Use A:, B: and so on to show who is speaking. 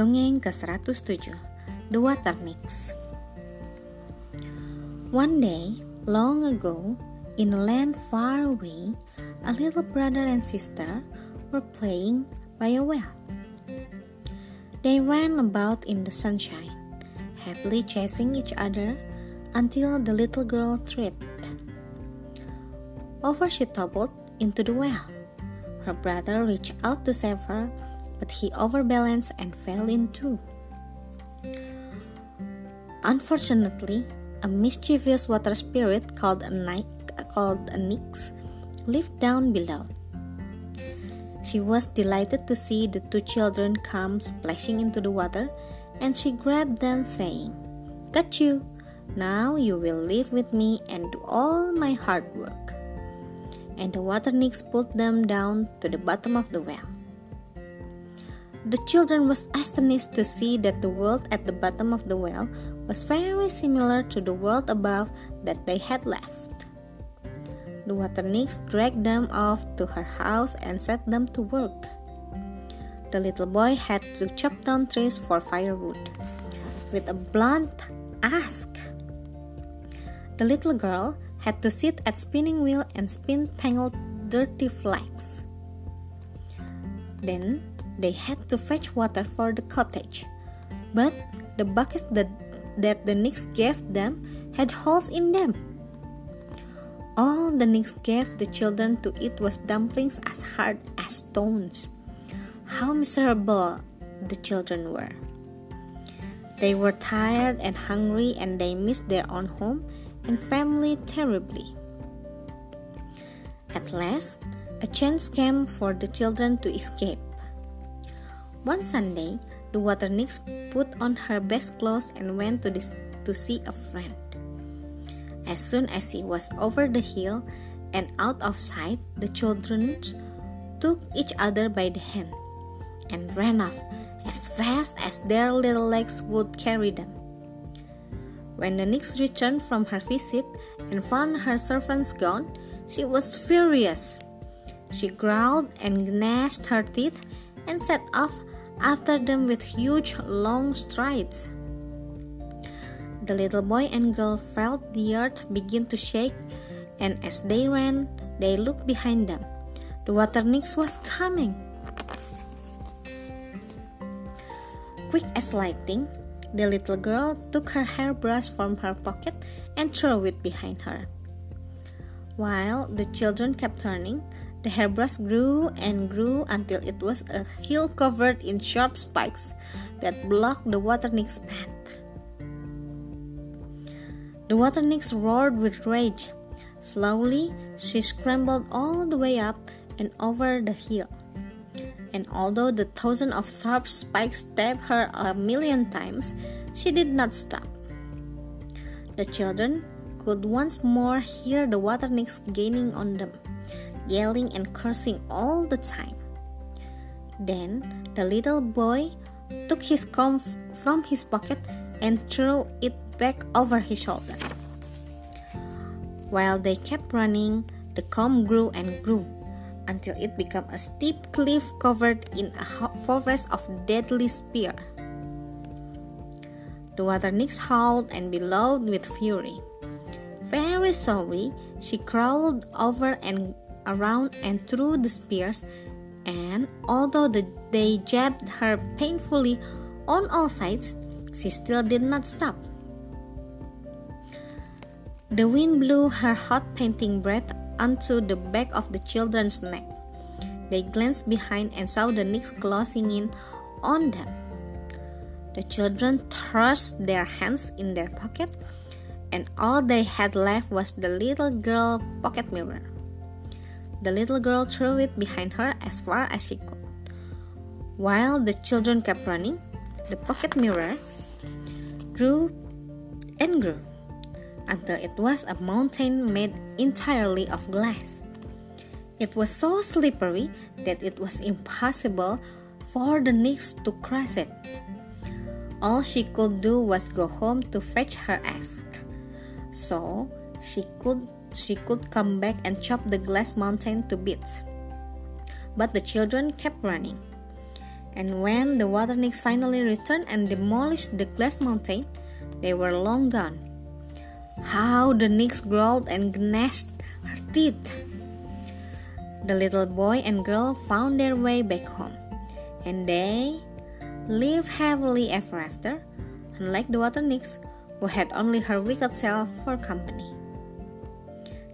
A: Dongeng ke-107 The Water Nix One day, long ago, in a land far away, a little brother and sister were playing by a well. They ran about in the sunshine, happily chasing each other until the little girl tripped. Over she toppled into the well. Her brother reached out to save her, but he overbalanced and fell in too. Unfortunately, a mischievous water spirit called a, Ni- called a Nix lived down below. She was delighted to see the two children come splashing into the water, and she grabbed them, saying, Got you! Now you will live with me and do all my hard work. And the water nix pulled them down to the bottom of the well. The children was astonished to see that the world at the bottom of the well was very similar to the world above that they had left. The water nix dragged them off to her house and set them to work. The little boy had to chop down trees for firewood. With a blunt ask, the little girl had to sit at spinning wheel and spin tangled dirty flax. Then they had to fetch water for the cottage, but the buckets that, that the nix gave them had holes in them. All the nix gave the children to eat was dumplings as hard as stones. How miserable the children were. They were tired and hungry and they missed their own home and family terribly. At last, a chance came for the children to escape. One Sunday, the water nix put on her best clothes and went to, this, to see a friend. As soon as she was over the hill and out of sight, the children took each other by the hand and ran off as fast as their little legs would carry them. When the nix returned from her visit and found her servants gone, she was furious. She growled and gnashed her teeth and set off after them with huge, long strides. The little boy and girl felt the earth begin to shake, and as they ran, they looked behind them. The water nix was coming. Quick as lightning, the little girl took her hairbrush from her pocket and threw it behind her. While the children kept turning, the hairbrush grew and grew until it was a hill covered in sharp spikes that blocked the water nix path. The water nix roared with rage. Slowly, she scrambled all the way up and over the hill. And although the thousand of sharp spikes stabbed her a million times, she did not stop. The children could once more hear the water nix gaining on them, yelling and cursing all the time. Then the little boy took his comb from his pocket and threw it back over his shoulder. While they kept running, the comb grew and grew until it became a steep cliff covered in a forest of deadly spear. The water nix howled and bellowed with fury. Very sorry, she crawled over and around and through the spears, and although the, they jabbed her painfully on all sides, she still did not stop. The wind blew her hot panting breath onto the back of the children's neck. They glanced behind and saw the nix closing in on them. The children thrust their hands in their pocket, and all they had left was the little girl pocket mirror. The little girl threw it behind her as far as she could. While the children kept running, the pocket mirror grew and grew until it was a mountain made entirely of glass. It was so slippery that it was impossible for the nix to cross it. All she could do was go home to fetch her axe, so she could she could come back and chop the glass mountain to bits. But the children kept running. And when the water nix finally returned and demolished the glass mountain, they were long gone. How the nix growled and gnashed her teeth! The little boy and girl found their way back home, and they lived happily ever after, unlike the water nix who had only her wicked self for company.